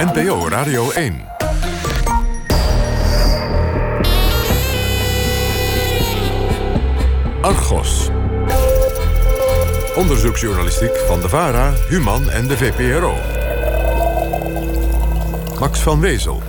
NPO Radio 1. Argos. Onderzoeksjournalistiek van de VARA, Human en de VPRO. Max van Wezel.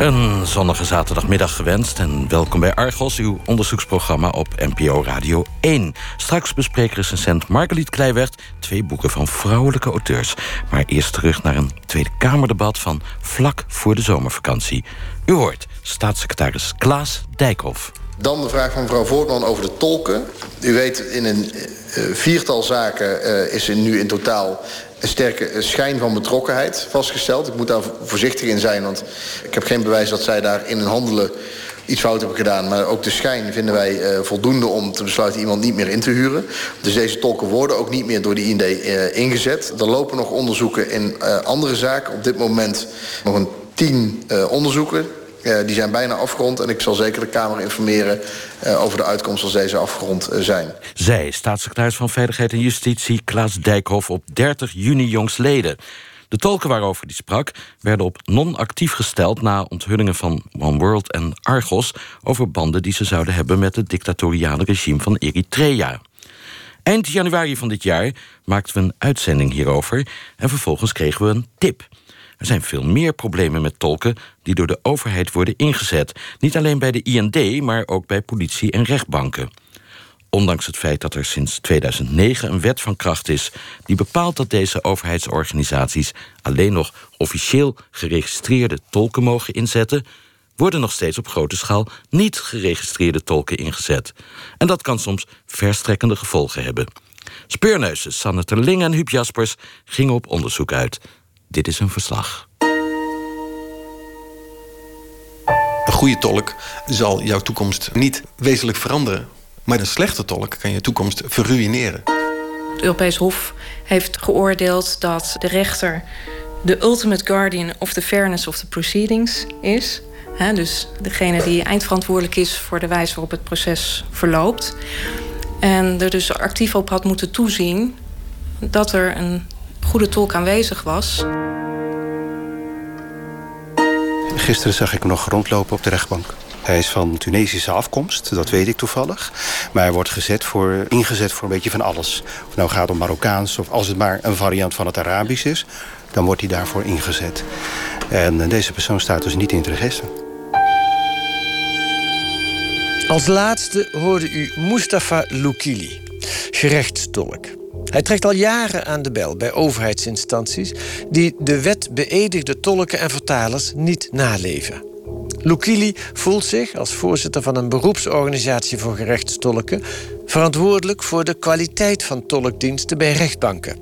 Een zonnige zaterdagmiddag gewenst en welkom bij Argos, uw onderzoeksprogramma op NPO Radio 1. Straks bespreekt recensent Margeliet Kleiwert twee boeken van vrouwelijke auteurs. Maar eerst terug naar een Tweede Kamerdebat van vlak voor de zomervakantie. U hoort staatssecretaris Klaas Dijkhoff. Dan de vraag van mevrouw Voortman over de tolken. U weet, in een uh, viertal zaken uh, is er nu in totaal een sterke schijn van betrokkenheid vastgesteld. Ik moet daar voorzichtig in zijn, want ik heb geen bewijs dat zij daar in hun handelen iets fout hebben gedaan. Maar ook de schijn vinden wij uh, voldoende om te besluiten iemand niet meer in te huren. Dus deze tolken worden ook niet meer door de IND uh, ingezet. Er lopen nog onderzoeken in uh, andere zaken. Op dit moment nog een tien onderzoeken. Uh, die zijn bijna afgerond en ik zal zeker de Kamer informeren uh, over de uitkomst als deze afgerond uh, zijn. Zij, staatssecretaris van Veiligheid en Justitie Klaas Dijkhoff op 30 juni jongstleden. De tolken waarover die sprak werden op non-actief gesteld na onthullingen van One World en Argos over banden die ze zouden hebben met het dictatoriale regime van Eritrea. Eind januari van dit jaar maakten we een uitzending hierover en vervolgens kregen we een tip. Er zijn veel meer problemen met tolken die door de overheid worden ingezet. Niet alleen bij de IND, maar ook bij politie en rechtbanken. Ondanks het feit dat er sinds 2009 een wet van kracht is die bepaalt dat deze overheidsorganisaties alleen nog officieel geregistreerde tolken mogen inzetten, worden nog steeds op grote schaal niet geregistreerde tolken ingezet. En dat kan soms verstrekkende gevolgen hebben. Speurneuzen Sanne Terling en Huub Jaspers gingen op onderzoek uit. Dit is een verslag. Een goede tolk zal jouw toekomst niet wezenlijk veranderen. Maar een slechte tolk kan je toekomst verruineren. Het Europees Hof heeft geoordeeld dat de rechter de ultimate guardian of the fairness of the proceedings is. He, dus degene die eindverantwoordelijk is voor de wijze waarop het proces verloopt. En er dus actief op had moeten toezien dat er een goede tolk aanwezig was. Gisteren zag ik hem nog rondlopen op de rechtbank. Hij is van Tunesische afkomst, dat weet ik toevallig. Maar hij wordt gezet voor, ingezet voor een beetje van alles. Of het nou gaat om Marokkaans of als het maar een variant van het Arabisch is... dan wordt hij daarvoor ingezet. En deze persoon staat dus niet in het register. Als laatste hoorde u Mustafa Loukili, gerechtstolk. Hij trekt al jaren aan de bel bij overheidsinstanties die de wet beëdigde tolken en vertalers niet naleven. Lukili voelt zich als voorzitter van een beroepsorganisatie voor gerechtstolken verantwoordelijk voor de kwaliteit van tolkdiensten bij rechtbanken.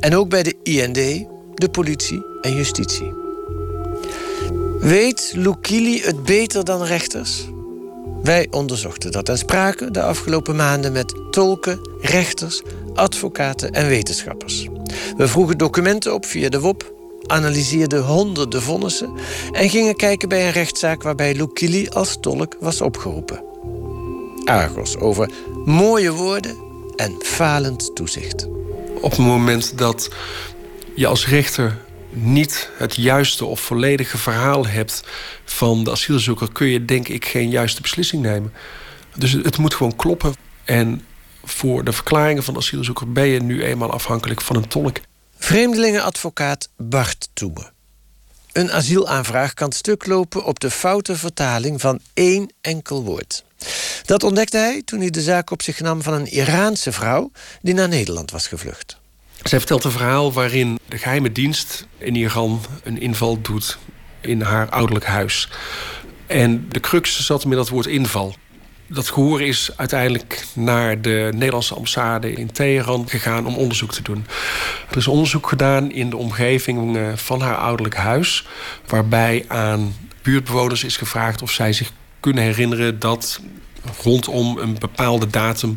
En ook bij de IND, de politie en justitie. Weet Lukili het beter dan rechters? Wij onderzochten dat en spraken de afgelopen maanden met tolken, rechters, advocaten en wetenschappers. We vroegen documenten op via de WOP, analyseerden honderden vonnissen en gingen kijken bij een rechtszaak waarbij Lukili als tolk was opgeroepen. Argos over mooie woorden en falend toezicht. Op het moment dat je als rechter niet het juiste of volledige verhaal hebt van de asielzoeker, kun je denk ik geen juiste beslissing nemen. Dus het moet gewoon kloppen. En voor de verklaringen van de asielzoeker ben je nu eenmaal afhankelijk van een tolk. Vreemdelingenadvocaat Bart Toebe. Een asielaanvraag kan stuk lopen op de foute vertaling van één enkel woord. Dat ontdekte hij toen hij de zaak op zich nam van een Iraanse vrouw die naar Nederland was gevlucht. Zij vertelt een verhaal waarin de geheime dienst in Iran een inval doet in haar ouderlijk huis. En de crux zat met dat woord inval. Dat gehoor is uiteindelijk naar de Nederlandse ambassade in Teheran gegaan om onderzoek te doen. Er is onderzoek gedaan in de omgeving eh, van haar ouderlijk huis, waarbij aan buurtbewoners is gevraagd of zij zich kunnen herinneren dat rondom een bepaalde datum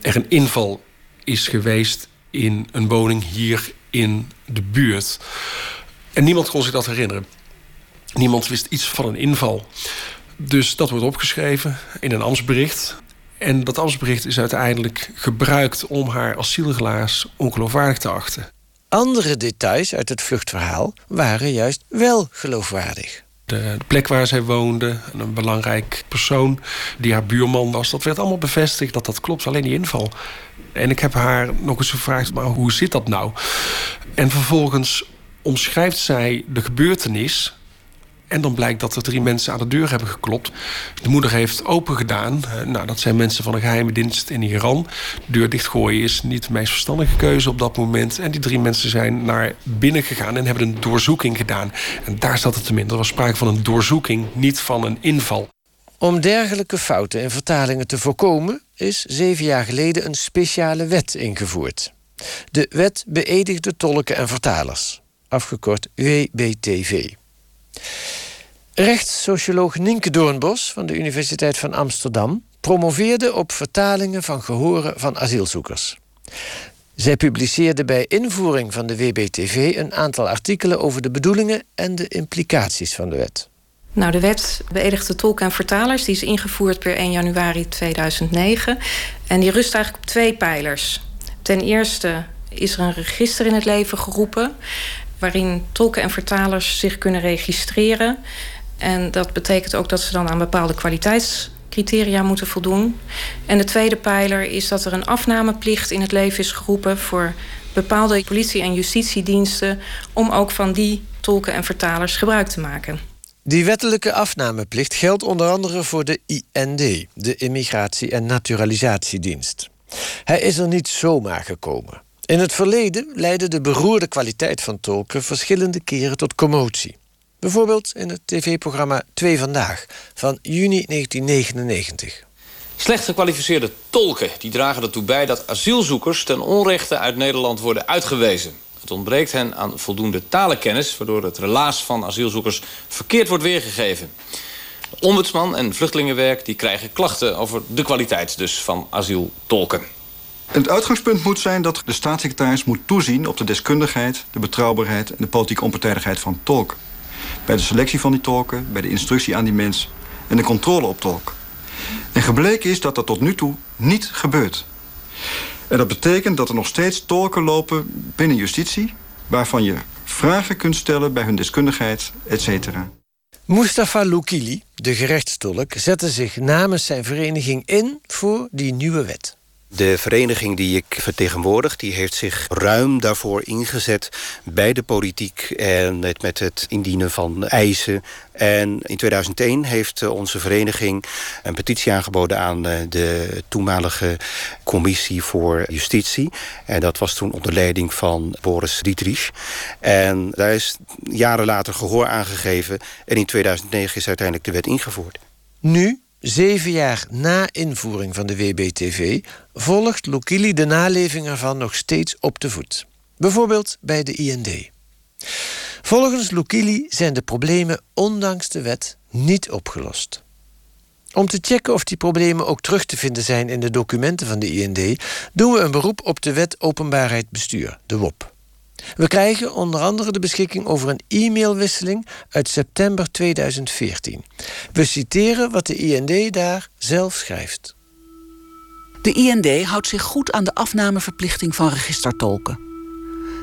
er een inval is geweest in een woning hier in de buurt. En niemand kon zich dat herinneren. Niemand wist iets van een inval. Dus dat wordt opgeschreven in een ambtsbericht. En dat ambtsbericht is uiteindelijk gebruikt om haar asielrelaas ongeloofwaardig te achten. Andere details uit het vluchtverhaal waren juist wel geloofwaardig. De plek waar zij woonde, een belangrijk persoon die haar buurman was, dat werd allemaal bevestigd dat dat klopt, alleen die inval. En ik heb haar nog eens gevraagd, maar hoe zit dat nou? En vervolgens omschrijft zij de gebeurtenis en dan blijkt dat er drie mensen aan de deur hebben geklopt. De moeder heeft open gedaan. Eh, nou, dat zijn mensen van een geheime dienst in Iran. De deur dichtgooien is niet de meest verstandige keuze op dat moment. En die drie mensen zijn naar binnen gegaan en hebben een doorzoeking gedaan. En daar zat het tenminste. Er was sprake van een doorzoeking, niet van een inval. Om dergelijke fouten in vertalingen te voorkomen, is zeven jaar geleden een speciale wet ingevoerd. De Wet Beëdigde Tolken en Vertalers, afgekort WBTV. Rechtssocioloog Nienke Doornbos van de Universiteit van Amsterdam promoveerde op vertalingen van gehoren van asielzoekers. Zij publiceerde bij invoering van de WBTV een aantal artikelen over de bedoelingen en de implicaties van de wet. Nou, de wet beëdigde tolken en vertalers die is ingevoerd per 1 januari 2009. En die rust eigenlijk op twee pijlers. Ten eerste is er een register in het leven geroepen waarin tolken en vertalers zich kunnen registreren. En dat betekent ook dat ze dan aan bepaalde kwaliteitscriteria moeten voldoen. En de tweede pijler is dat er een afnameplicht in het leven is geroepen voor bepaalde politie- en justitiediensten om ook van die tolken en vertalers gebruik te maken. Die wettelijke afnameplicht geldt onder andere voor de IND, de Immigratie- en Naturalisatiedienst. Hij is er niet zomaar gekomen. In het verleden leidde de beroerde kwaliteit van tolken verschillende keren tot commotie. Bijvoorbeeld in het tv-programma Twee Vandaag van juni 1999. Slecht gekwalificeerde tolken die dragen ertoe bij dat asielzoekers ten onrechte uit Nederland worden uitgewezen. Het ontbreekt hen aan voldoende talenkennis, waardoor het relaas van asielzoekers verkeerd wordt weergegeven. De ombudsman en vluchtelingenwerk die krijgen klachten over de kwaliteit dus van asieltolken. Het uitgangspunt moet zijn dat de staatssecretaris moet toezien op de deskundigheid, de betrouwbaarheid en de politieke onpartijdigheid van tolk. Bij de selectie van die tolken, bij de instructie aan die mens en de controle op tolk. En gebleken is dat dat tot nu toe niet gebeurt. En dat betekent dat er nog steeds tolken lopen binnen justitie... waarvan je vragen kunt stellen bij hun deskundigheid, etc. Mustafa Loukili, de gerechtstolk, zette zich namens zijn vereniging in voor die nieuwe wet. De vereniging die ik vertegenwoordig... die heeft zich ruim daarvoor ingezet bij de politiek... en met, met het indienen van eisen. En in 2001 heeft onze vereniging een petitie aangeboden... aan de toenmalige commissie voor justitie. En dat was toen onder leiding van Boris Dietrich. En daar is jaren later gehoor aangegeven... en in 2009 is uiteindelijk de wet ingevoerd. Nu Zeven jaar na invoering van de WBTV volgt Lokili de naleving ervan nog steeds op de voet. Bijvoorbeeld bij de IND. Volgens Lokili zijn de problemen ondanks de wet niet opgelost. Om te checken of die problemen ook terug te vinden zijn in de documenten van de IND, doen we een beroep op de Wet Openbaarheid Bestuur, de WOP. We krijgen onder andere de beschikking over een e-mailwisseling uit september 2014. We citeren wat de IND daar zelf schrijft. De IND houdt zich goed aan de afnameverplichting van registertolken.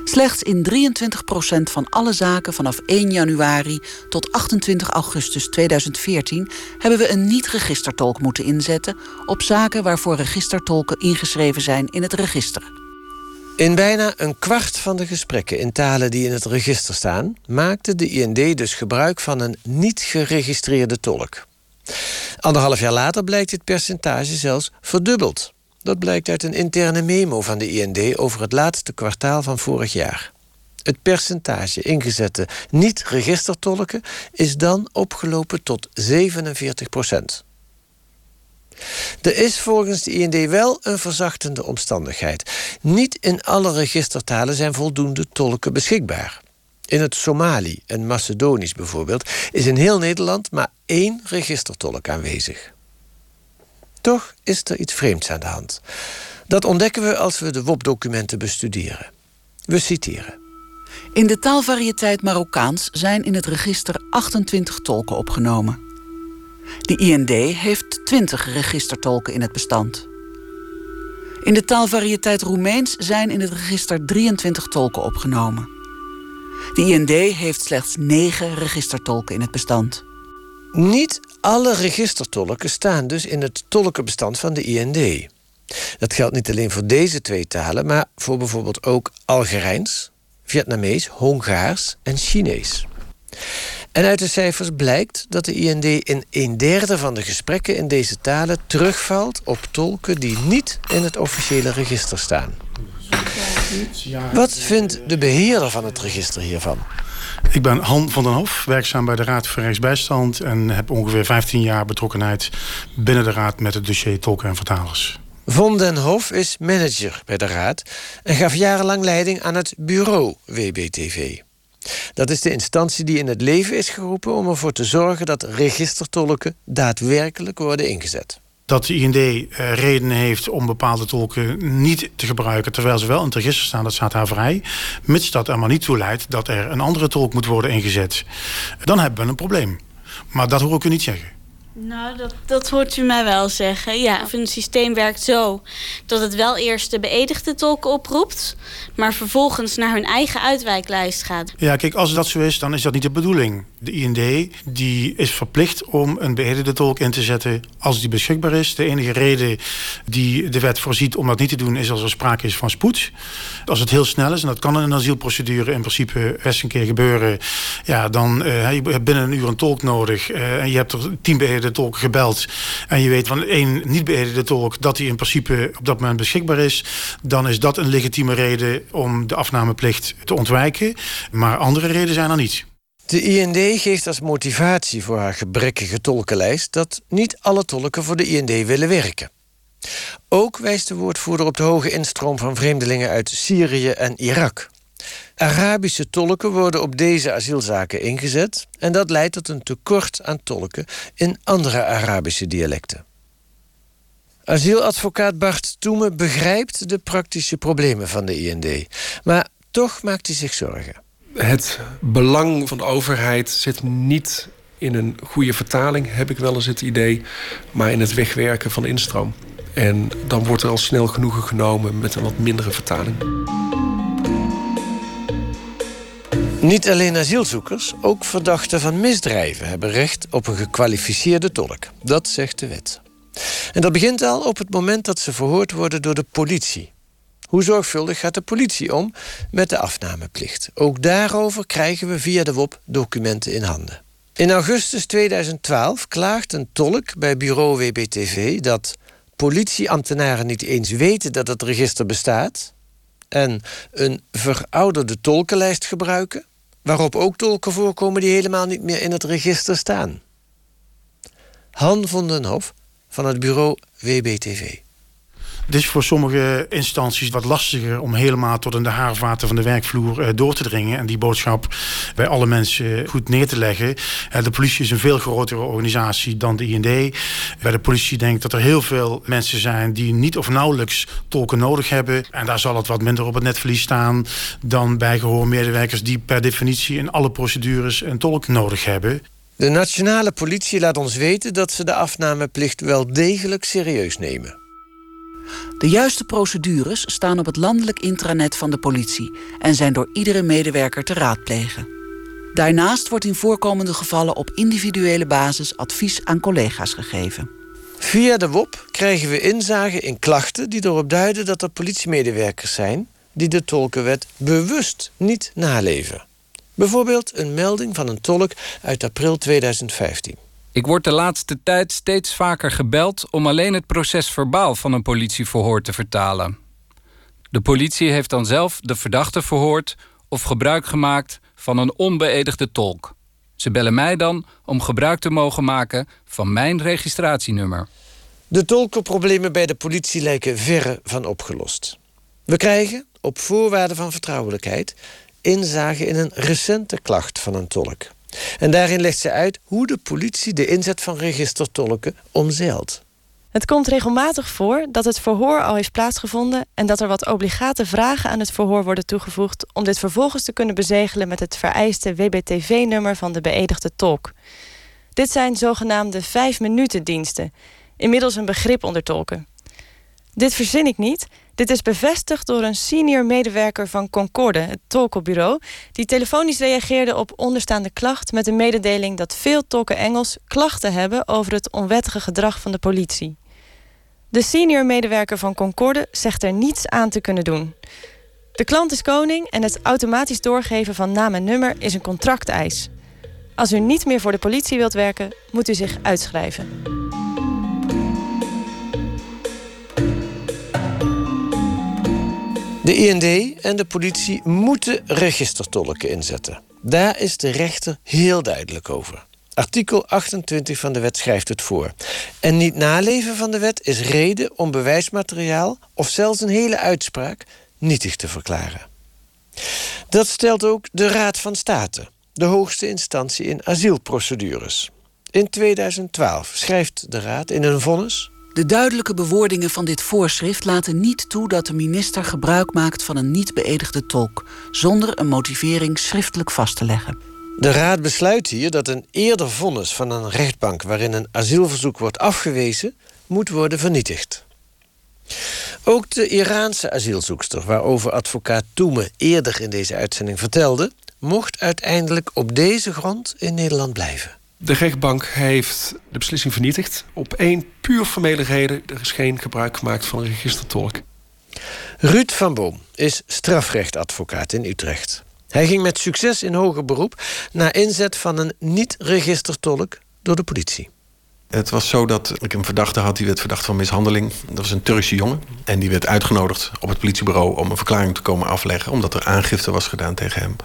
Slechts in 23% van alle zaken vanaf 1 januari tot 28 augustus 2014 hebben we een niet-registertolk moeten inzetten op zaken waarvoor registertolken ingeschreven zijn in het register. In bijna een kwart van de gesprekken in talen die in het register staan, maakte de IND dus gebruik van een niet geregistreerde tolk. Anderhalf jaar later blijkt dit percentage zelfs verdubbeld. Dat blijkt uit een interne memo van de IND over het laatste kwartaal van vorig jaar. Het percentage ingezette niet-registertolken is dan opgelopen tot 47 procent. Er is volgens de IND wel een verzachtende omstandigheid. Niet in alle registertalen zijn voldoende tolken beschikbaar. In het Somali en Macedonisch bijvoorbeeld is in heel Nederland maar één registertolk aanwezig. Toch is er iets vreemds aan de hand. Dat ontdekken we als we de WOP-documenten bestuderen. We citeren. In de taalvariëteit Marokkaans zijn in het register 28 tolken opgenomen. De IND heeft 20 registertolken in het bestand. In de taalvariëteit Roemeens zijn in het register 23 tolken opgenomen. De IND heeft slechts 9 registertolken in het bestand. Niet alle registertolken staan dus in het tolkenbestand van de IND. Dat geldt niet alleen voor deze twee talen, maar voor bijvoorbeeld ook Algerijns, Vietnamees, Hongaars en Chinees. En uit de cijfers blijkt dat de IND in een derde van de gesprekken in deze talen terugvalt op tolken die niet in het officiële register staan. Wat vindt de beheerder van het register hiervan? Ik ben Han van den Hof, werkzaam bij de Raad voor Rechtsbijstand... en heb ongeveer 15 jaar betrokkenheid binnen de Raad met het dossier tolken en vertalers. Von den Hof is manager bij de Raad en gaf jarenlang leiding aan het bureau WBTV. Dat is de instantie die in het leven is geroepen om ervoor te zorgen dat registertolken daadwerkelijk worden ingezet dat de IND uh, redenen heeft om bepaalde tolken niet te gebruiken... terwijl ze wel in het register staan, dat staat haar vrij. Mits dat er maar niet toe leidt dat er een andere tolk moet worden ingezet. Dan hebben we een probleem. Maar dat hoor ik u niet zeggen. Nou, dat, dat hoort u mij wel zeggen. Ja, een systeem werkt zo dat het wel eerst de beëdigde tolken oproept... maar vervolgens naar hun eigen uitwijklijst gaat. Ja, kijk, als dat zo is, dan is dat niet de bedoeling. De IND die is verplicht om een beëdigde tolk in te zetten als die beschikbaar is. De enige reden die de wet voorziet om dat niet te doen... is als er sprake is van spoed. Als het heel snel is, en dat kan in een asielprocedure in principe best een keer gebeuren... ja, dan uh, je hebt binnen een uur een tolk nodig... Uh, en je hebt er tien beëdigde tolk gebeld... en je weet van één niet beëdigde tolk... dat hij in principe op dat moment beschikbaar is... dan is dat een legitieme reden om de afnameplicht te ontwijken. Maar andere redenen zijn er niet. De IND geeft als motivatie voor haar gebrekkige tolkenlijst... dat niet alle tolken voor de IND willen werken. Ook wijst de woordvoerder op de hoge instroom van vreemdelingen uit Syrië en Irak. Arabische tolken worden op deze asielzaken ingezet en dat leidt tot een tekort aan tolken in andere Arabische dialecten. Asieladvocaat Bart Toeme begrijpt de praktische problemen van de IND, maar toch maakt hij zich zorgen. Het belang van de overheid zit niet in een goede vertaling, heb ik wel eens het idee, maar in het wegwerken van instroom. En dan wordt er al snel genoegen genomen met een wat mindere vertaling. Niet alleen asielzoekers, ook verdachten van misdrijven hebben recht op een gekwalificeerde tolk. Dat zegt de wet. En dat begint al op het moment dat ze verhoord worden door de politie. Hoe zorgvuldig gaat de politie om met de afnameplicht? Ook daarover krijgen we via de WOP documenten in handen. In augustus 2012 klaagt een tolk bij bureau WBTV dat politieambtenaren niet eens weten dat het register bestaat en een verouderde tolkenlijst gebruiken waarop ook tolken voorkomen die helemaal niet meer in het register staan. Han van den Hof van het bureau WBTV. Het is voor sommige instanties wat lastiger om helemaal tot in de haarvaten van de werkvloer eh, door te dringen en die boodschap bij alle mensen goed neer te leggen. Eh, de politie is een veel grotere organisatie dan de IND. Bij de politie denk ik dat er heel veel mensen zijn die niet of nauwelijks tolken nodig hebben. En daar zal het wat minder op het netvlies staan dan bij gehoormedewerkers die per definitie in alle procedures een tolk nodig hebben. De nationale politie laat ons weten dat ze de afnameplicht wel degelijk serieus nemen. De juiste procedures staan op het landelijk intranet van de politie en zijn door iedere medewerker te raadplegen. Daarnaast wordt in voorkomende gevallen op individuele basis advies aan collega's gegeven. Via de WOP krijgen we inzage in klachten die erop duiden dat er politiemedewerkers zijn die de tolkenwet bewust niet naleven. Bijvoorbeeld een melding van een tolk uit april 2015. Ik word de laatste tijd steeds vaker gebeld om alleen het proces verbaal van een politieverhoor te vertalen. De politie heeft dan zelf de verdachte verhoord of gebruik gemaakt van een onbeëdigde tolk. Ze bellen mij dan om gebruik te mogen maken van mijn registratienummer. De tolkenproblemen bij de politie lijken verre van opgelost. We krijgen, op voorwaarde van vertrouwelijkheid, inzage in een recente klacht van een tolk. En daarin legt ze uit hoe de politie de inzet van registertolken omzeilt. Het komt regelmatig voor dat het verhoor al heeft plaatsgevonden en dat er wat obligate vragen aan het verhoor worden toegevoegd om dit vervolgens te kunnen bezegelen met het vereiste WBTV-nummer van de beëdigde tolk. Dit zijn zogenaamde vijf minuten diensten, inmiddels een begrip onder tolken. Dit verzin ik niet. Dit is bevestigd door een senior medewerker van Concorde, het tolkenbureau, die telefonisch reageerde op onderstaande klacht met de mededeling dat veel tolken Engels klachten hebben over het onwettige gedrag van de politie. De senior medewerker van Concorde zegt er niets aan te kunnen doen. De klant is koning en het automatisch doorgeven van naam en nummer is een contracteis. Als u niet meer voor de politie wilt werken, moet u zich uitschrijven. De IND en de politie moeten registertolken inzetten. Daar is de rechter heel duidelijk over. Artikel 28 van de wet schrijft het voor. En niet naleven van de wet is reden om bewijsmateriaal of zelfs een hele uitspraak nietig te verklaren. Dat stelt ook de Raad van State, de hoogste instantie in asielprocedures. In 2012 schrijft de Raad in een vonnis. De duidelijke bewoordingen van dit voorschrift laten niet toe dat de minister gebruik maakt van een niet beëdigde tolk, zonder een motivering schriftelijk vast te leggen. De Raad besluit hier dat een eerder vonnis van een rechtbank waarin een asielverzoek wordt afgewezen, moet worden vernietigd. Ook de Iraanse asielzoekster, waarover advocaat Toeme eerder in deze uitzending vertelde, mocht uiteindelijk op deze grond in Nederland blijven. De rechtbank heeft de beslissing vernietigd. Op één puur formele reden. Er is geen gebruik gemaakt van een registertolk. Ruud van Boom is strafrechtadvocaat in Utrecht. Hij ging met succes in hoger beroep na inzet van een niet-registertolk door de politie. Het was zo dat ik een verdachte had, die werd verdacht van mishandeling. Dat was een Turkse jongen. En die werd uitgenodigd op het politiebureau om een verklaring te komen afleggen. Omdat er aangifte was gedaan tegen hem.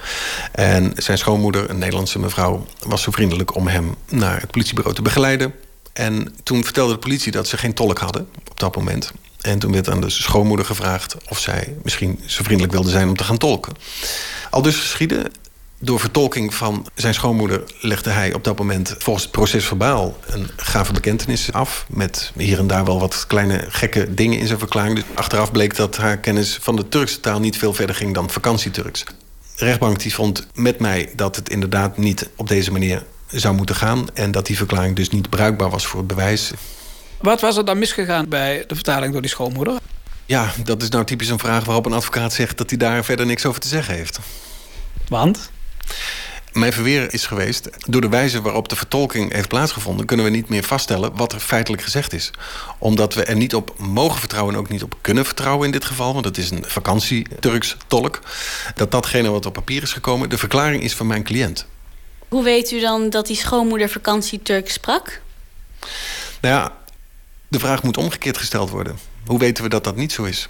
En zijn schoonmoeder, een Nederlandse mevrouw, was zo vriendelijk om hem naar het politiebureau te begeleiden. En toen vertelde de politie dat ze geen tolk hadden op dat moment. En toen werd aan de schoonmoeder gevraagd of zij misschien zo vriendelijk wilde zijn om te gaan tolken. Al dus geschieden. Door vertolking van zijn schoonmoeder legde hij op dat moment volgens het proces verbaal een gave bekentenis af. Met hier en daar wel wat kleine gekke dingen in zijn verklaring. Dus achteraf bleek dat haar kennis van de Turkse taal niet veel verder ging dan vakantieturks. De rechtbank die vond met mij dat het inderdaad niet op deze manier zou moeten gaan. En dat die verklaring dus niet bruikbaar was voor het bewijs. Wat was er dan misgegaan bij de vertaling door die schoonmoeder? Ja, dat is nou typisch een vraag waarop een advocaat zegt dat hij daar verder niks over te zeggen heeft. Want? Mijn verweer is geweest, door de wijze waarop de vertolking heeft plaatsgevonden, kunnen we niet meer vaststellen wat er feitelijk gezegd is. Omdat we er niet op mogen vertrouwen en ook niet op kunnen vertrouwen in dit geval, want het is een vakantie-Turks tolk, dat datgene wat op papier is gekomen, de verklaring is van mijn cliënt. Hoe weet u dan dat die schoonmoeder vakantie Turks sprak? Nou ja, de vraag moet omgekeerd gesteld worden. Hoe weten we dat dat niet zo is?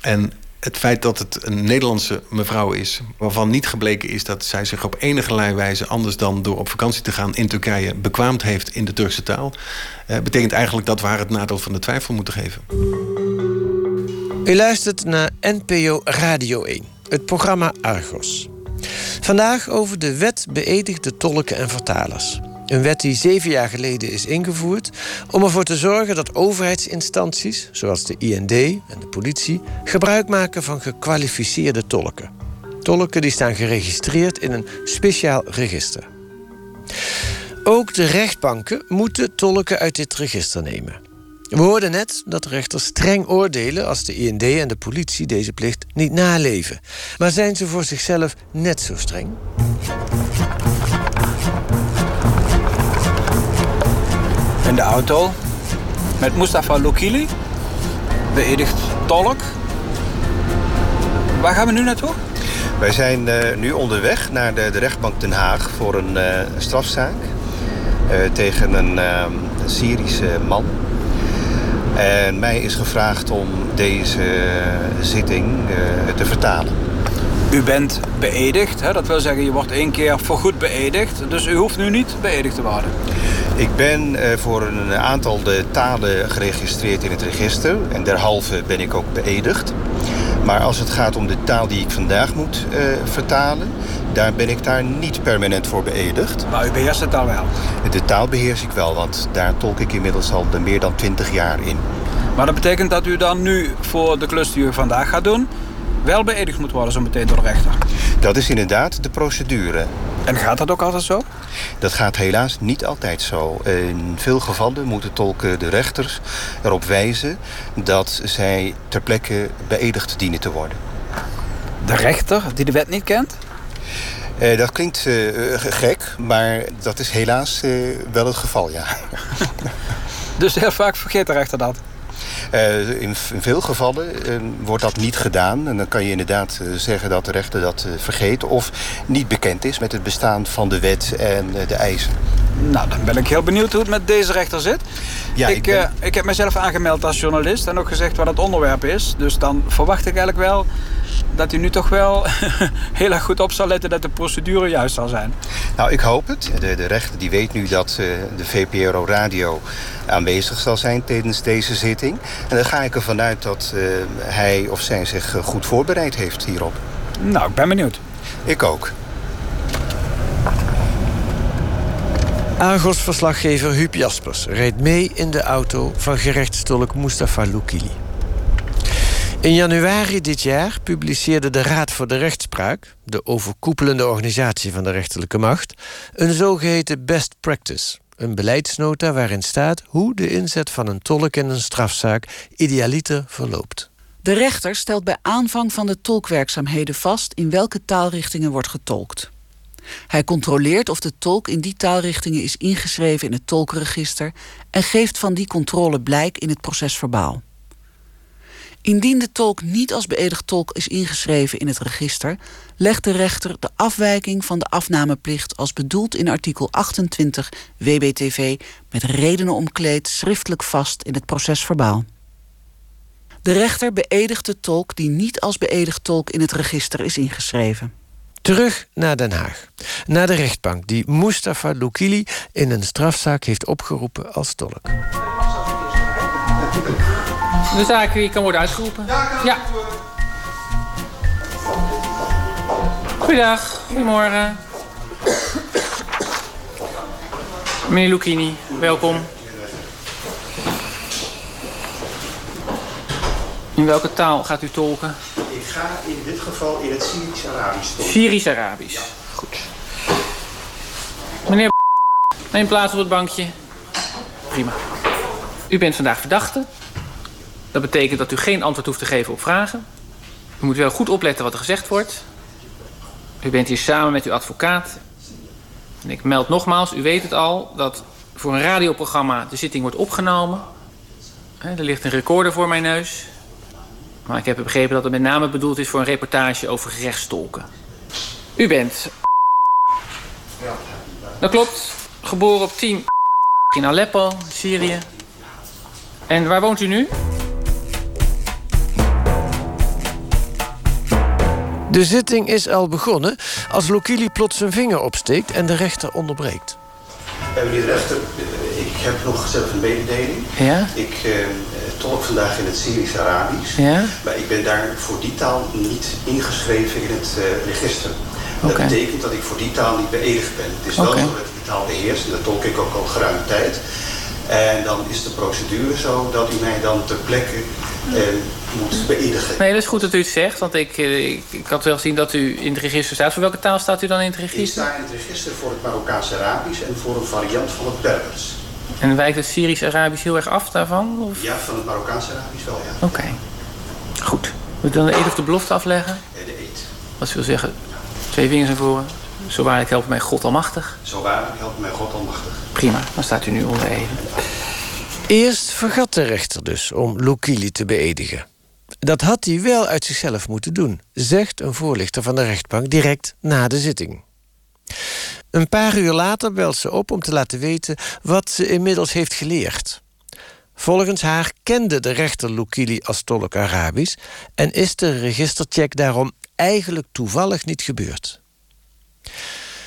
En het feit dat het een Nederlandse mevrouw is, waarvan niet gebleken is dat zij zich op enige wijze anders dan door op vakantie te gaan in Turkije bekwaamd heeft in de Turkse taal, eh, betekent eigenlijk dat we haar het nadeel van de twijfel moeten geven. U luistert naar NPO Radio 1, het programma Argos. Vandaag over de wet beëdigde tolken en vertalers. Een wet die zeven jaar geleden is ingevoerd om ervoor te zorgen dat overheidsinstanties, zoals de IND en de politie, gebruik maken van gekwalificeerde tolken. Tolken die staan geregistreerd in een speciaal register. Ook de rechtbanken moeten tolken uit dit register nemen. We hoorden net dat rechters streng oordelen als de IND en de politie deze plicht niet naleven. Maar zijn ze voor zichzelf net zo streng? In de auto met Mustafa Lokili, beëdigd tolk. Waar gaan we nu naartoe? Wij zijn uh, nu onderweg naar de, de, rechtbank Den Haag voor een uh, strafzaak uh, tegen een Syrische man. En mij is gevraagd om deze zitting te vertalen. U bent beëdigd, hè? dat wil zeggen je wordt één keer voorgoed beëdigd. Dus u hoeft nu niet beëdigd te worden. Ik ben uh, voor een aantal de talen geregistreerd in het register. En derhalve ben ik ook beëdigd. Maar als het gaat om de taal die ik vandaag moet uh, vertalen... daar ben ik daar niet permanent voor beëdigd. Maar u beheerst de taal wel? De taal beheers ik wel, want daar tolk ik inmiddels al meer dan 20 jaar in. Maar dat betekent dat u dan nu voor de klus die u vandaag gaat doen wel beëdigd moet worden zo meteen door de rechter. Dat is inderdaad de procedure. En gaat dat ook altijd zo? Dat gaat helaas niet altijd zo. In veel gevallen moeten tolken de rechters erop wijzen dat zij ter plekke beëdigd dienen te worden. De rechter die de wet niet kent? Uh, dat klinkt uh, gek, maar dat is helaas uh, wel het geval, ja. dus heel vaak vergeet de rechter dat? Uh, in, in, veel gevallen uh, wordt dat niet gedaan. En dan kan je inderdaad uh, zeggen dat de rechter dat vergeet... of niet bekend is met het bestaan van de wet en de eisen. Nou, dan ben ik heel benieuwd hoe het met deze rechter zit. Ja, ik, ik, ben... ik heb mezelf aangemeld als journalist en ook gezegd wat het onderwerp is. Dus dan verwacht ik eigenlijk wel dat u nu toch wel heel erg goed op zal letten dat de procedure juist zal zijn. Nou, ik hoop het. De, de rechter die weet nu dat uh, de VPRO Radio aanwezig zal zijn tijdens deze zitting. En dan ga ik ervan uit dat uh, hij of zij zich goed voorbereid heeft hierop. Nou, ik ben benieuwd. Ik ook. Argos-verslaggever Huub Jaspers rijdt mee in de auto van gerechtstolk Mustafa Loukili. In januari dit jaar publiceerde de Raad voor de Rechtspraak, de overkoepelende organisatie van de rechterlijke macht, een zogeheten best practice. Een beleidsnota waarin staat hoe de inzet van een tolk in een strafzaak idealiter verloopt. De rechter stelt bij aanvang van de tolkwerkzaamheden vast in welke taalrichtingen wordt getolkt. Hij controleert of de tolk in die taalrichtingen is ingeschreven in het tolkenregister en geeft van die controle blijk in het procesverbaal. Indien de tolk niet als beëdigd tolk is ingeschreven in het register, legt de rechter de afwijking van de afnameplicht als bedoeld in artikel 28 WBTV met redenen omkleed schriftelijk vast in het procesverbaal. De rechter beëdigt de tolk die niet als beëdigd tolk in het register is ingeschreven. Terug naar Den Haag. Naar de rechtbank die Mustafa Loukili in een strafzaak heeft opgeroepen als tolk. De zaak die kan worden uitgeroepen. Ja. Goedendag, goedemorgen. Meneer Lucchini, welkom. In welke taal gaat u tolken? Ik ga in dit geval in het Syrisch-Arabisch tolken. Syrisch-Arabisch. Ja. Goed. Meneer neem plaats op het bankje. Prima. U bent vandaag verdachte. Dat betekent dat u geen antwoord hoeft te geven op vragen. U moet wel goed opletten wat er gezegd wordt. U bent hier samen met uw advocaat. En ik meld nogmaals, u weet het al, dat voor een radioprogramma de zitting wordt opgenomen. Er ligt een recorder voor mijn neus. Maar ik heb begrepen dat het met name bedoeld is voor een reportage over gerechtstolken. U bent... Dat klopt. Geboren op 10 in Aleppo, Syrië. En waar woont u nu? De zitting is al begonnen als Lokili plots zijn vinger opsteekt en de rechter onderbreekt. Ja, meneer de rechter, ik heb nog zelf een mededeling. Ja? Ik eh, tolk vandaag in het Syrisch-Arabisch. Ja? Maar ik ben daar voor die taal niet ingeschreven in het register. Dat okay. betekent dat ik voor die taal niet beëdigd ben. Het is wel okay. zo dat ik die taal beheers en dat tolk ik ook al geruime tijd. En dan is de procedure zo dat u mij dan ter plekke eh, moet beëdigen. Nee, dat is goed dat u het zegt, want ik, ik, ik, had wel gezien dat u in het register staat. Voor welke taal staat u dan in het register? Ik sta in het register voor het Marokkaans-Arabisch en voor een variant van het Berbers. En wijkt het Syrisch-Arabisch heel erg af daarvan? Of? Ja, van het Marokkaans-Arabisch wel, ja. Oké. Okay. Goed. Moet u dan de eed of de belofte afleggen? Ja, de eed. Wat wil zeggen? Twee vingers naar voren. Zo waarlijk helpt mij God almachtig. Zo waarlijk helpt mij God almachtig. Prima, dan staat u nu onder ede. Eerst vergat de rechter dus om Loukili te beëdigen. Dat had hij wel uit zichzelf moeten doen, zegt een voorlichter van de rechtbank direct na de zitting. Een paar uur later belt ze op om te laten weten wat ze inmiddels heeft geleerd. Volgens haar kende de rechter Loukili als tolk Arabisch en is de registercheck daarom eigenlijk toevallig niet gebeurd.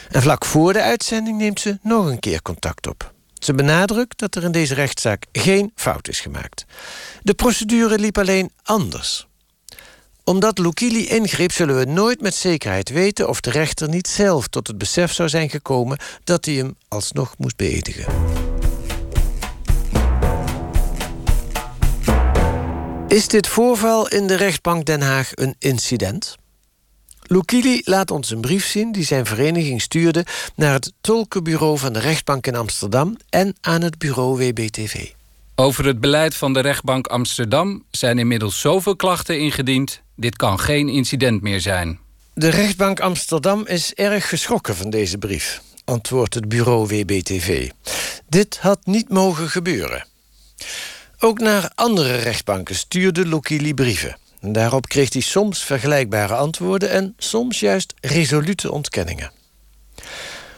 En vlak voor de uitzending neemt ze nog een keer contact op. Ze benadrukt dat er in deze rechtszaak geen fout is gemaakt. De procedure liep alleen anders. Omdat Loukili ingreep, zullen we nooit met zekerheid weten of de rechter niet zelf tot het besef zou zijn gekomen dat hij hem alsnog moest beëdigen. Is dit voorval in de rechtbank Den Haag een incident? Lukili laat ons een brief zien die zijn vereniging stuurde naar het tolkenbureau van de rechtbank in Amsterdam en aan het bureau WBTV. Over het beleid van de rechtbank Amsterdam zijn inmiddels zoveel klachten ingediend. Dit kan geen incident meer zijn. De rechtbank Amsterdam is erg geschrokken van deze brief, antwoordt het bureau WBTV. Dit had niet mogen gebeuren. Ook naar andere rechtbanken stuurde Lokili brieven. Daarop kreeg hij soms vergelijkbare antwoorden en soms juist resolute ontkenningen.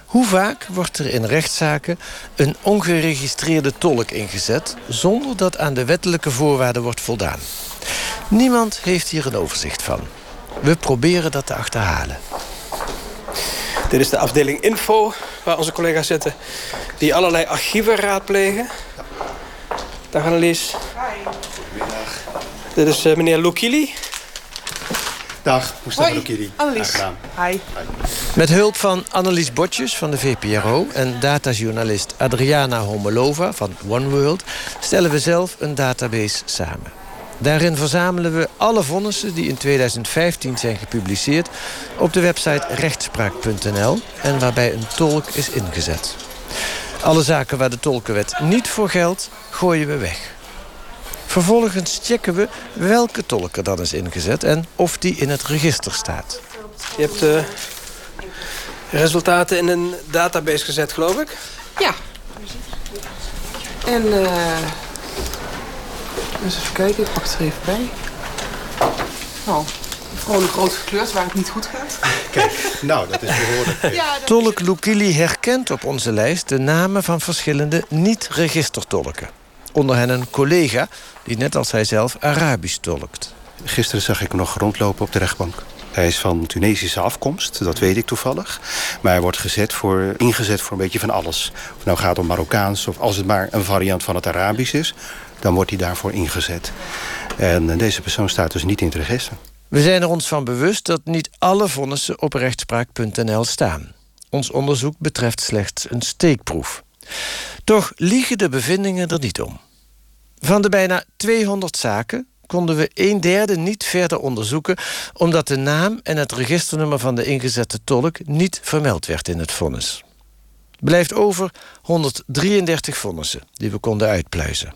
Hoe vaak wordt er in rechtszaken een ongeregistreerde tolk ingezet zonder dat aan de wettelijke voorwaarden wordt voldaan? Niemand heeft hier een overzicht van. We proberen dat te achterhalen. Dit is de afdeling info waar onze collega's zitten die allerlei archieven raadplegen. Dag Annelies. Hi. Dit is uh, meneer Lokili. Dag, Mustafa Lokili. Annelies. Hi. Met hulp van Annelies Botjes van de VPRO... en datajournalist Adriana Homolova van OneWorld... stellen we zelf een database samen. Daarin verzamelen we alle vonnissen die in 2015 zijn gepubliceerd... op de website rechtspraak.nl en waarbij een tolk is ingezet. Alle zaken waar de tolkenwet niet voor geldt, gooien we weg. Vervolgens checken we welke tolk er dan is ingezet... en of die in het register staat. Je hebt de resultaten in een database gezet, geloof ik? Ja. En... Uh... Eens even kijken, ik pak het er even bij. Oh, vrolijk rood gekleurd waar het niet goed gaat. Kijk, nou, dat is behoorlijk. Ja, Tolk Lukili herkent op onze lijst de namen van verschillende niet-registertolken. Onder hen een collega die net als hij zelf Arabisch tolkt. Gisteren zag ik hem nog rondlopen op de rechtbank. Hij is van Tunesische afkomst, dat weet ik toevallig. Maar hij wordt gezet voor, ingezet voor een beetje van alles. Of het nou gaat om Marokkaans of als het maar een variant van het Arabisch is... dan wordt hij daarvoor ingezet. En deze persoon staat dus niet in het register. We zijn er ons van bewust dat niet alle vonnissen op rechtspraak.nl staan. Ons onderzoek betreft slechts een steekproef. Toch liegen de bevindingen er niet om. Van de bijna 200 zaken konden we een derde niet verder onderzoeken... omdat de naam en het registernummer van de ingezette tolk... niet vermeld werd in het vonnis. Blijft over 133 vonnissen die we konden uitpluizen.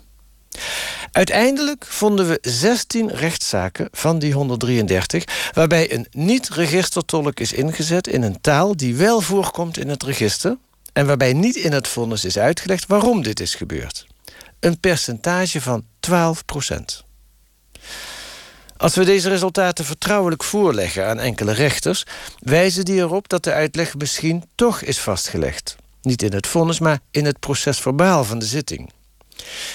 Uiteindelijk vonden we 16 rechtszaken van die 133... waarbij een niet-registertolk is ingezet in een taal... die wel voorkomt in het register... en waarbij niet in het vonnis is uitgelegd waarom dit is gebeurd. Een percentage van 12 procent. Als we deze resultaten vertrouwelijk voorleggen aan enkele rechters... wijzen die erop dat de uitleg misschien toch is vastgelegd. Niet in het vonnis, maar in het procesverbaal van de zitting.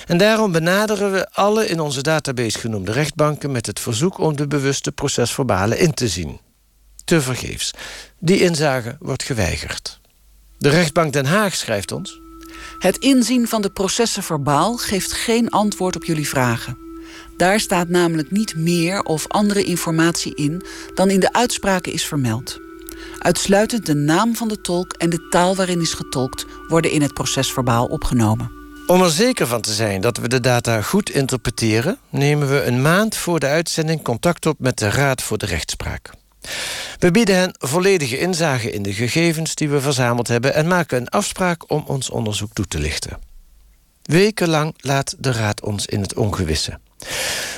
En daarom benaderen we alle in onze database genoemde rechtbanken... met het verzoek om de bewuste procesverbalen in te zien. Tevergeefs. Die inzage wordt geweigerd. De rechtbank Den Haag schrijft ons... Het inzien van de processen verbaal geeft geen antwoord op jullie vragen. Daar staat namelijk niet meer of andere informatie in dan in de uitspraken is vermeld. Uitsluitend de naam van de tolk en de taal waarin is getolkt worden in het procesverbaal opgenomen. Om er zeker van te zijn dat we de data goed interpreteren, nemen we een maand voor de uitzending contact op met de Raad voor de Rechtspraak. We bieden hen volledige inzage in de gegevens die we verzameld hebben en maken een afspraak om ons onderzoek toe te lichten. Wekenlang laat de Raad ons in het ongewisse.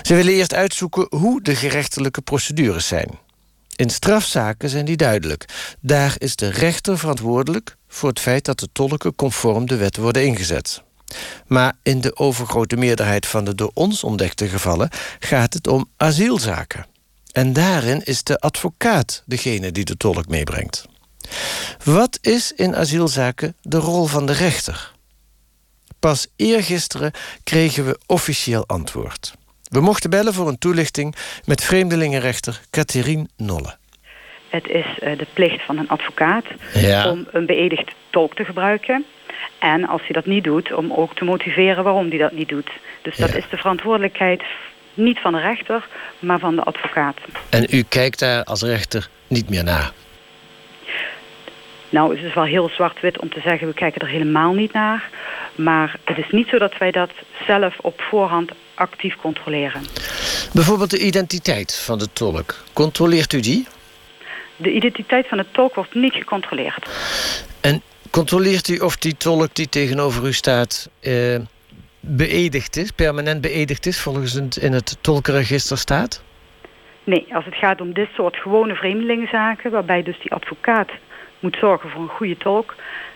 Ze willen eerst uitzoeken hoe de gerechtelijke procedures zijn. In strafzaken zijn die duidelijk. Daar is de rechter verantwoordelijk voor het feit dat de tolken conform de wet worden ingezet. Maar in de overgrote meerderheid van de door ons ontdekte gevallen gaat het om asielzaken. En daarin is de advocaat degene die de tolk meebrengt. Wat is in asielzaken de rol van de rechter? Pas eergisteren kregen we officieel antwoord. We mochten bellen voor een toelichting met vreemdelingenrechter Catherine Nolle. Het is eh, de plicht van een advocaat Ja. om een beëdigd tolk te gebruiken. En als hij dat niet doet, om ook te motiveren waarom hij dat niet doet. Dus dat is de verantwoordelijkheid niet van de rechter, maar van de advocaat. En u kijkt daar als rechter niet meer naar. Nou, het is wel heel zwart-wit om te zeggen, we kijken er helemaal niet naar. Maar het is niet zo dat wij dat zelf op voorhand actief controleren. Bijvoorbeeld de identiteit van de tolk. Controleert u die? De identiteit van de tolk wordt niet gecontroleerd. En controleert u of die tolk die tegenover u staat uh, beëdigd is, permanent beëdigd is, volgens het in het tolkenregister staat? Nee, als het gaat om dit soort gewone vreemdelingenzaken, waarbij dus die advocaat moet zorgen voor een goede tolk,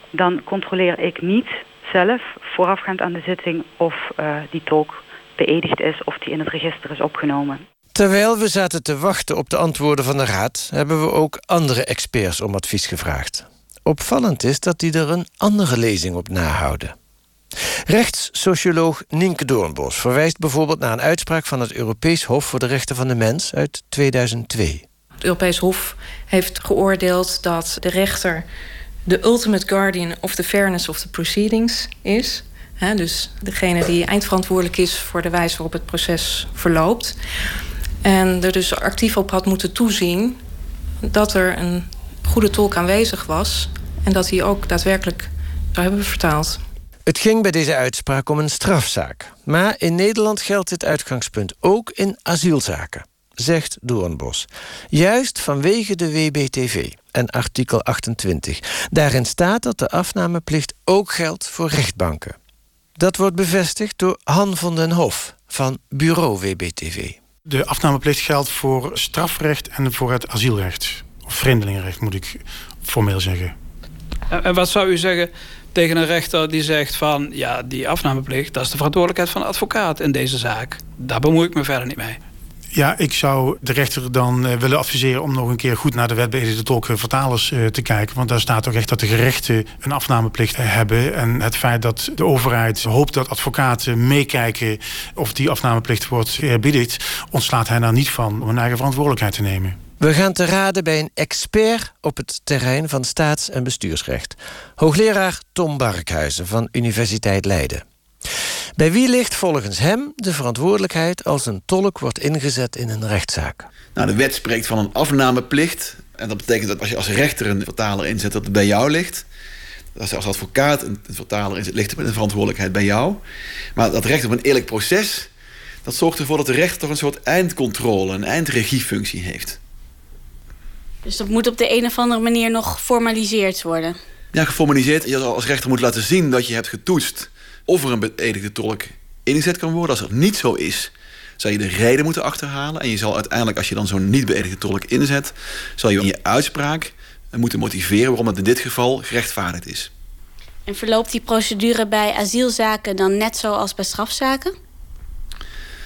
dan controleer ik niet zelf voorafgaand aan de zitting of uh, die tolk beëdigd is of die in het register is opgenomen. Terwijl we zaten te wachten op de antwoorden van de Raad, hebben we ook andere experts om advies gevraagd. Opvallend is dat die er een andere lezing op nahouden. Rechtssocioloog Nienke Doornbos verwijst bijvoorbeeld naar een uitspraak van het Europees Hof voor de Rechten van de Mens uit 2002. Het Europees Hof heeft geoordeeld dat de rechter de ultimate guardian of the fairness of the proceedings is. dus degene die eindverantwoordelijk is voor de wijze waarop het proces verloopt. En er dus actief op had moeten toezien dat er een goede tolk aanwezig was. En dat hij ook daadwerkelijk zou hebben vertaald. Het ging bij deze uitspraak om een strafzaak. Maar in Nederland geldt dit uitgangspunt ook in asielzaken, zegt Doornbos. Juist vanwege de WBTV en artikel 28. Daarin staat dat de afnameplicht ook geldt voor rechtbanken. Dat wordt bevestigd door Han van den Hof van Bureau WBTV. De afnameplicht geldt voor strafrecht en voor het asielrecht. Of vreemdelingenrecht moet ik formeel zeggen. En wat zou u zeggen tegen een rechter die zegt van... ja, die afnameplicht, dat is de verantwoordelijkheid van de advocaat in deze zaak. Daar bemoei ik me verder niet mee. Ja, ik zou de rechter dan uh, willen adviseren om nog een keer goed naar de wet beëdigde tolken vertalers uh, te kijken. Want daar staat toch echt dat de gerechten een afnameplicht hebben. En het feit dat de overheid hoopt dat advocaten meekijken of die afnameplicht wordt eerbiedigd, ontslaat hij daar niet van om een eigen verantwoordelijkheid te nemen. We gaan te raden bij een expert op het terrein van staats- en bestuursrecht. Hoogleraar Tom Barkhuizen van Universiteit Leiden. Bij wie ligt volgens hem de verantwoordelijkheid als een tolk wordt ingezet in een rechtszaak? Nou, de wet spreekt van een afnameplicht. En dat betekent dat als je als rechter een vertaler inzet, dat het bij jou ligt. Als als advocaat een vertaler inzet, ligt de verantwoordelijkheid bij jou. Maar dat recht op een eerlijk proces, dat zorgt ervoor dat de rechter toch een soort eindcontrole, een eindregiefunctie heeft. Dus dat moet op de een of andere manier nog geformaliseerd worden? Ja, geformaliseerd. Je als rechter moet laten zien dat je hebt getoetst of er een beëdigde tolk ingezet kan worden. Als dat niet zo is, zal je de reden moeten achterhalen. En je zal uiteindelijk, als je dan zo'n niet beëdigde tolk inzet, zal je in je uitspraak moeten motiveren waarom het in dit geval gerechtvaardigd is. En verloopt die procedure bij asielzaken dan net zoals bij strafzaken?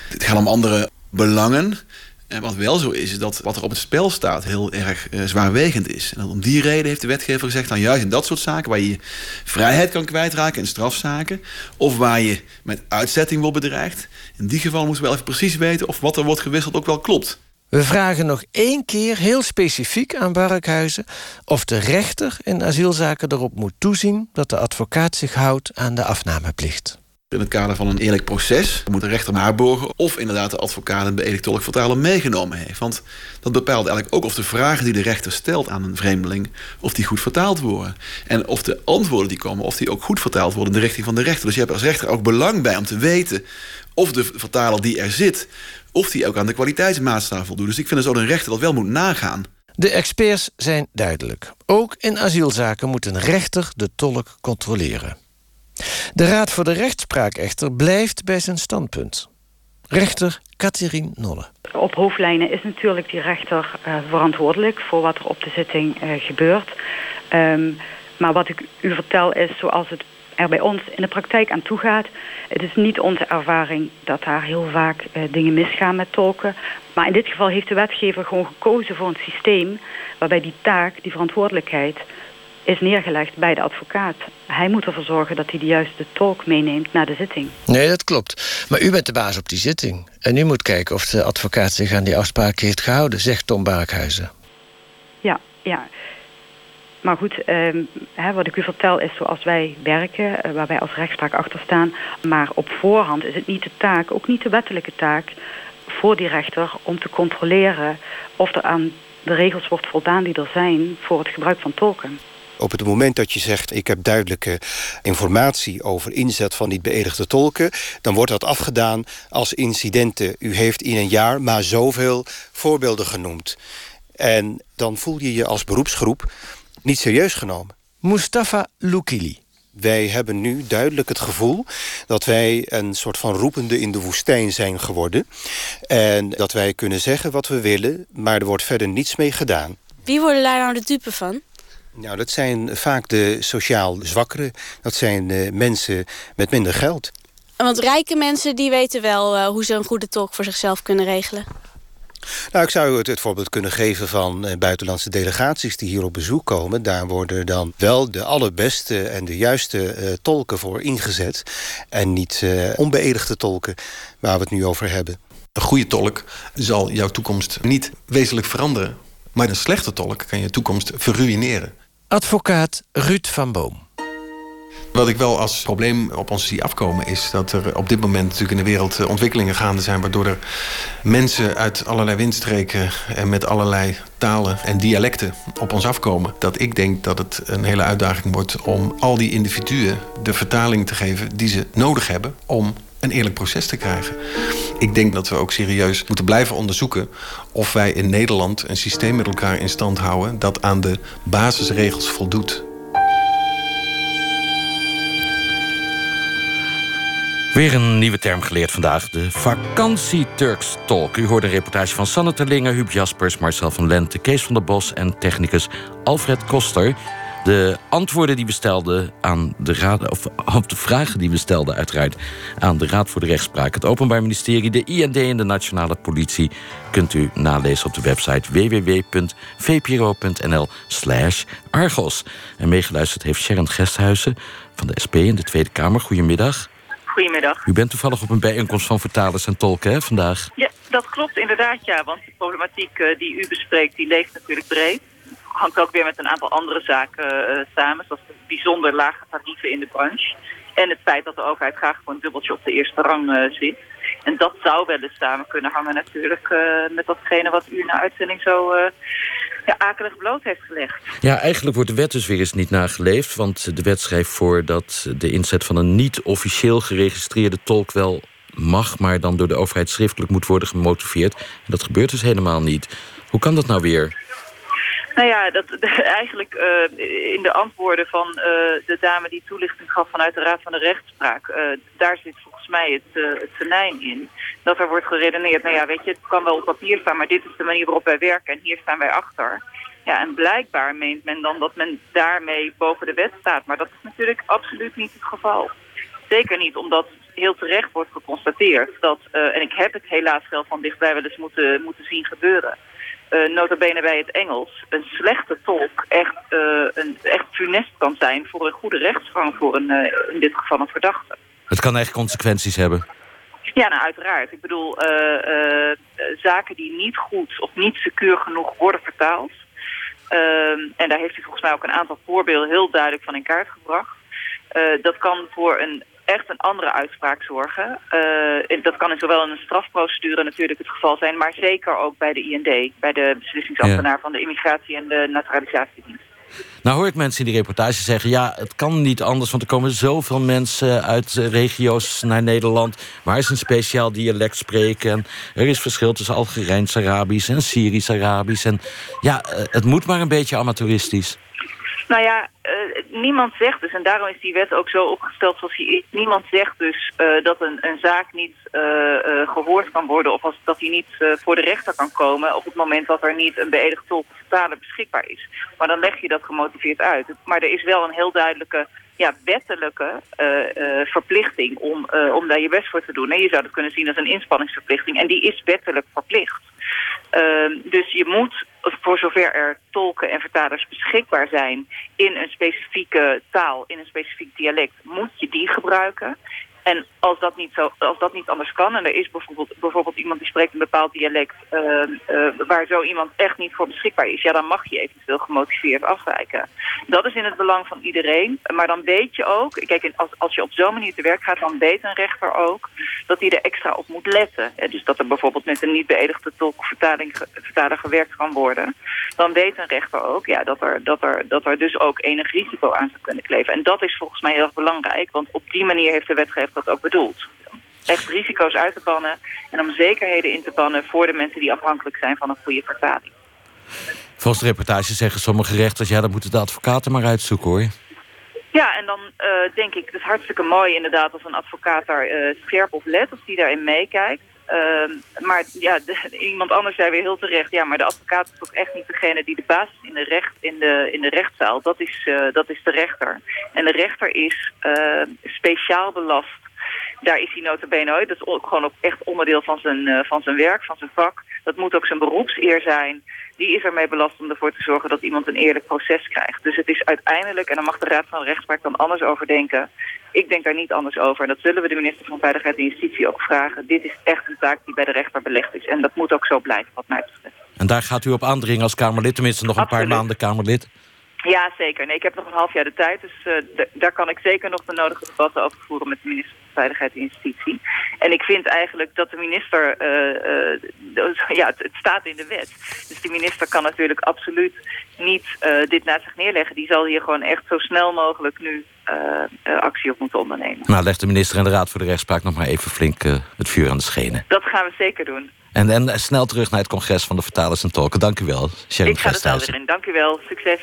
Het gaat om andere belangen. En wat wel zo is, is dat wat er op het spel staat heel erg uh, zwaarwegend is. En om die reden heeft de wetgever gezegd... dan juist in dat soort zaken waar je je vrijheid kan kwijtraken... in strafzaken, of waar je met uitzetting wordt bedreigd... in die geval moeten we wel even precies weten... of wat er wordt gewisseld ook wel klopt. We vragen nog één keer heel specifiek aan Barkhuizen... of de rechter in asielzaken erop moet toezien... dat de advocaat zich houdt aan de afnameplicht. In het kader van een eerlijk proces moet de rechter naborgen of inderdaad de advocaat een beëdigd tolk vertaler meegenomen heeft. Want dat bepaalt eigenlijk ook of de vragen die de rechter stelt aan een vreemdeling, of die goed vertaald worden. En of de antwoorden die komen, of die ook goed vertaald worden in de richting van de rechter. Dus je hebt als rechter ook belang bij om te weten of de vertaler die er zit, of die ook aan de kwaliteitsmaatstaven voldoet. Dus ik vind dat een rechter dat wel moet nagaan. De experts zijn duidelijk. Ook in asielzaken moet een rechter de tolk controleren. De Raad voor de Rechtspraak echter blijft bij zijn standpunt. Rechter Catherine Nolle. Op hoofdlijnen is natuurlijk die rechter uh, verantwoordelijk voor wat er op de zitting uh, gebeurt. Um, maar wat ik u vertel is zoals het er bij ons in de praktijk aan toe gaat. Het is niet onze ervaring dat daar heel vaak uh, dingen misgaan met tolken. Maar in dit geval heeft de wetgever gewoon gekozen voor een systeem waarbij die taak, die verantwoordelijkheid is neergelegd bij de advocaat. Hij moet ervoor zorgen dat hij de juiste tolk meeneemt naar de zitting. Nee, dat klopt. Maar u bent de baas op die zitting. En u moet kijken of de advocaat zich aan die afspraak heeft gehouden, zegt Tom Barkhuizen. Ja, ja. Maar goed, eh, hè, wat ik u vertel is zoals wij werken, eh, waar wij als rechtspraak achter staan. Maar op voorhand is het niet de taak, ook niet de wettelijke taak voor die rechter om te controleren of er aan de regels wordt voldaan die er zijn voor het gebruik van tolken. Op het moment dat je zegt, ik heb duidelijke informatie over inzet van niet beëdigde tolken, dan wordt dat afgedaan als incidenten. U heeft in een jaar maar zoveel voorbeelden genoemd. En dan voel je je als beroepsgroep niet serieus genomen. Mustafa Lukili. Wij hebben nu duidelijk het gevoel dat wij een soort van roepende in de woestijn zijn geworden. En dat wij kunnen zeggen wat we willen, maar er wordt verder niets mee gedaan. Wie worden daar nou de dupe van? Nou, dat zijn vaak de sociaal zwakkeren. Dat zijn uh, mensen met minder geld. Want rijke mensen die weten wel uh, hoe ze een goede tolk voor zichzelf kunnen regelen. Nou, ik zou het, het voorbeeld kunnen geven van uh, buitenlandse delegaties die hier op bezoek komen. Daar worden dan wel de allerbeste en de juiste uh, tolken voor ingezet. En niet uh, onbeëdigde tolken waar we het nu over hebben. Een goede tolk zal jouw toekomst niet wezenlijk veranderen. Maar een slechte tolk kan je toekomst verruineren. Advocaat Ruud van Boom. Wat ik wel als probleem op ons zie afkomen is dat er op dit moment natuurlijk in de wereld ontwikkelingen gaande zijn waardoor er mensen uit allerlei windstreken en met allerlei talen en dialecten op ons afkomen. Dat ik denk dat het een hele uitdaging wordt om al die individuen de vertaling te geven die ze nodig hebben om een eerlijk proces te krijgen. Ik denk dat we ook serieus moeten blijven onderzoeken of wij in Nederland een systeem met elkaar in stand houden dat aan de basisregels voldoet. Weer een nieuwe term geleerd vandaag. De vakantie-Turks-tolk. U hoorde een reportage van Sanne Terlingen, Huub Jaspers, Marcel van Lente, Kees van der Bos en technicus Alfred Koster. De antwoorden die we stelden aan de raad, of, of de vragen die we stelden, uiteraard aan de Raad voor de Rechtspraak, het Openbaar Ministerie, de IND en de Nationale Politie, kunt u nalezen op de website www.vpro.nl/slash Argos. En meegeluisterd heeft Sharon Gesthuizen van de SP in de Tweede Kamer. Goedemiddag. Goedemiddag. U bent toevallig op een bijeenkomst van vertalers en tolken hè, vandaag. Ja, dat klopt inderdaad, ja. Want de problematiek uh, die u bespreekt, die leeft natuurlijk breed. Hangt ook weer met een aantal andere zaken uh, samen. Zoals de bijzonder lage tarieven in de branche. En het feit dat de overheid graag voor een dubbeltje op de eerste rang uh, zit. En dat zou wel eens samen kunnen hangen natuurlijk met datgene wat u de uitzending zo ja, akelig bloot heeft gelegd. Ja, eigenlijk wordt de wet dus weer eens niet nageleefd. Want de wet schrijft voor dat de inzet van een niet officieel geregistreerde tolk wel mag, maar dan door de overheid schriftelijk moet worden gemotiveerd. En dat gebeurt dus helemaal niet. Hoe kan dat nou weer? Nou ja, dat, eigenlijk uh, in de antwoorden van uh, de dame die toelichting gaf vanuit de Raad van de Rechtspraak, uh, daar zit volgens mij het, het in. Dat er wordt geredeneerd, nou ja, weet je, het kan wel op papier staan, maar dit is de manier waarop wij werken en hier staan wij achter. Ja, en blijkbaar meent men dan dat men daarmee boven de wet staat. Maar dat is natuurlijk absoluut niet het geval. Zeker niet, omdat heel terecht wordt geconstateerd dat, en ik heb het helaas wel van dichtbij wel eens moeten, moeten zien gebeuren uh, notabene bij het Engels, een slechte tolk echt, uh, een, echt funest kan zijn voor een goede rechtsgang voor een, uh, in dit geval een verdachte. Het kan echt consequenties hebben. Ja, nou uiteraard. Ik bedoel, zaken die niet goed of niet secuur genoeg worden vertaald. Ehm, en daar heeft hij volgens mij ook een aantal voorbeelden heel duidelijk van in kaart gebracht. dat kan voor een echt een andere uitspraak zorgen. Uh, dat kan in zowel in een strafprocedure natuurlijk het geval zijn... maar zeker ook bij de IND, bij de beslissingsambtenaar ja. van de immigratie- en de naturalisatiedienst. Nou hoor ik mensen in die reportage zeggen... ja, het kan niet anders, want er komen zoveel mensen uit regio's naar Nederland... waar ze een speciaal dialect spreken. En er is verschil tussen Algerijns-Arabisch en Syrisch-Arabisch. En ja, het moet maar een beetje amateuristisch. Nou ja, uh, niemand zegt dus, en daarom is die wet ook zo opgesteld zoals die is. Niemand zegt dus uh, dat een, een, zaak niet uh, gehoord kan worden of als, dat hij niet voor de rechter kan komen op het moment dat er niet een beëdigd tolk beschikbaar is. Maar dan leg je dat gemotiveerd uit. Maar er is wel een heel duidelijke ja, wettelijke verplichting om, om daar je best voor te doen. En je zou dat kunnen zien als een inspanningsverplichting en die is wettelijk verplicht. Uh, dus je moet, voor zover er tolken en vertalers beschikbaar zijn in een specifieke taal, in een specifiek dialect, moet je die gebruiken. En als dat niet, zo, als dat niet anders kan, en er is bijvoorbeeld, bijvoorbeeld iemand die spreekt een bepaald dialect uh, waar zo iemand echt niet voor beschikbaar is, ja, dan mag je eventueel gemotiveerd afwijken. Dat is in het belang van iedereen, maar dan weet je ook, kijk, als, als je op zo'n manier te werk gaat, dan weet een rechter ook dat hij er extra op moet letten. Dus dat er bijvoorbeeld met een niet beëdigde tolk vertaling, vertaler gewerkt kan worden. Dan weet een rechter ook ja, dat, er, dat, er, dat er dus ook enig risico aan zou kunnen kleven. En dat is volgens mij heel erg belangrijk, want op die manier heeft de wetgever dat ook bedoeld. Echt risico's uit te bannen en om zekerheden in te bannen voor de mensen die afhankelijk zijn van een goede vertaling. Volgens de reportage zeggen sommige rechters... ja, dan moeten de advocaten maar uitzoeken, hoor. Ja, en dan uh, denk ik, het is hartstikke mooi inderdaad... als een advocaat daar uh, scherp op let, als die daarin meekijkt. Uh, maar ja, iemand anders zei weer heel terecht... ja, maar de advocaat is toch echt niet degene die de basis in de, recht, in de, in de rechtszaal... dat is, dat is de rechter. En de rechter is speciaal belast daar is hij notabene ooit. Dat is ook gewoon ook echt onderdeel van zijn, uh, van zijn werk, van zijn vak. Dat moet ook zijn beroepseer zijn. Die is ermee belast om ervoor te zorgen dat iemand een eerlijk proces krijgt. Dus het is uiteindelijk, en dan mag de Raad van Rechtspraak dan anders over denken. Ik denk daar niet anders over. En dat zullen we de minister van Veiligheid en Justitie ook vragen. Dit is echt een taak die bij de rechter belegd is. En dat moet ook zo blijven, wat mij betreft. En daar gaat u op aandringen als Kamerlid, tenminste nog een paar maanden Kamerlid? Ja, zeker. Nee, ik heb nog een half jaar de tijd, dus uh, daar kan ik zeker nog de nodige debatten over voeren met de minister van Veiligheid en Justitie. En ik vind eigenlijk dat de minister, uh, uh, ja, het, het, staat in de wet. Dus de minister kan natuurlijk absoluut niet dit naast zich neerleggen. Die zal hier gewoon echt zo snel mogelijk nu actie op moeten ondernemen. Nou, legt de minister en de Raad voor de Rechtspraak nog maar even flink het vuur aan de schenen. Dat gaan we zeker doen. En, en snel terug naar het congres van de vertalers en tolken. Dank u wel, Sharon Ik ga er snel weer in. Dank u wel. Succes.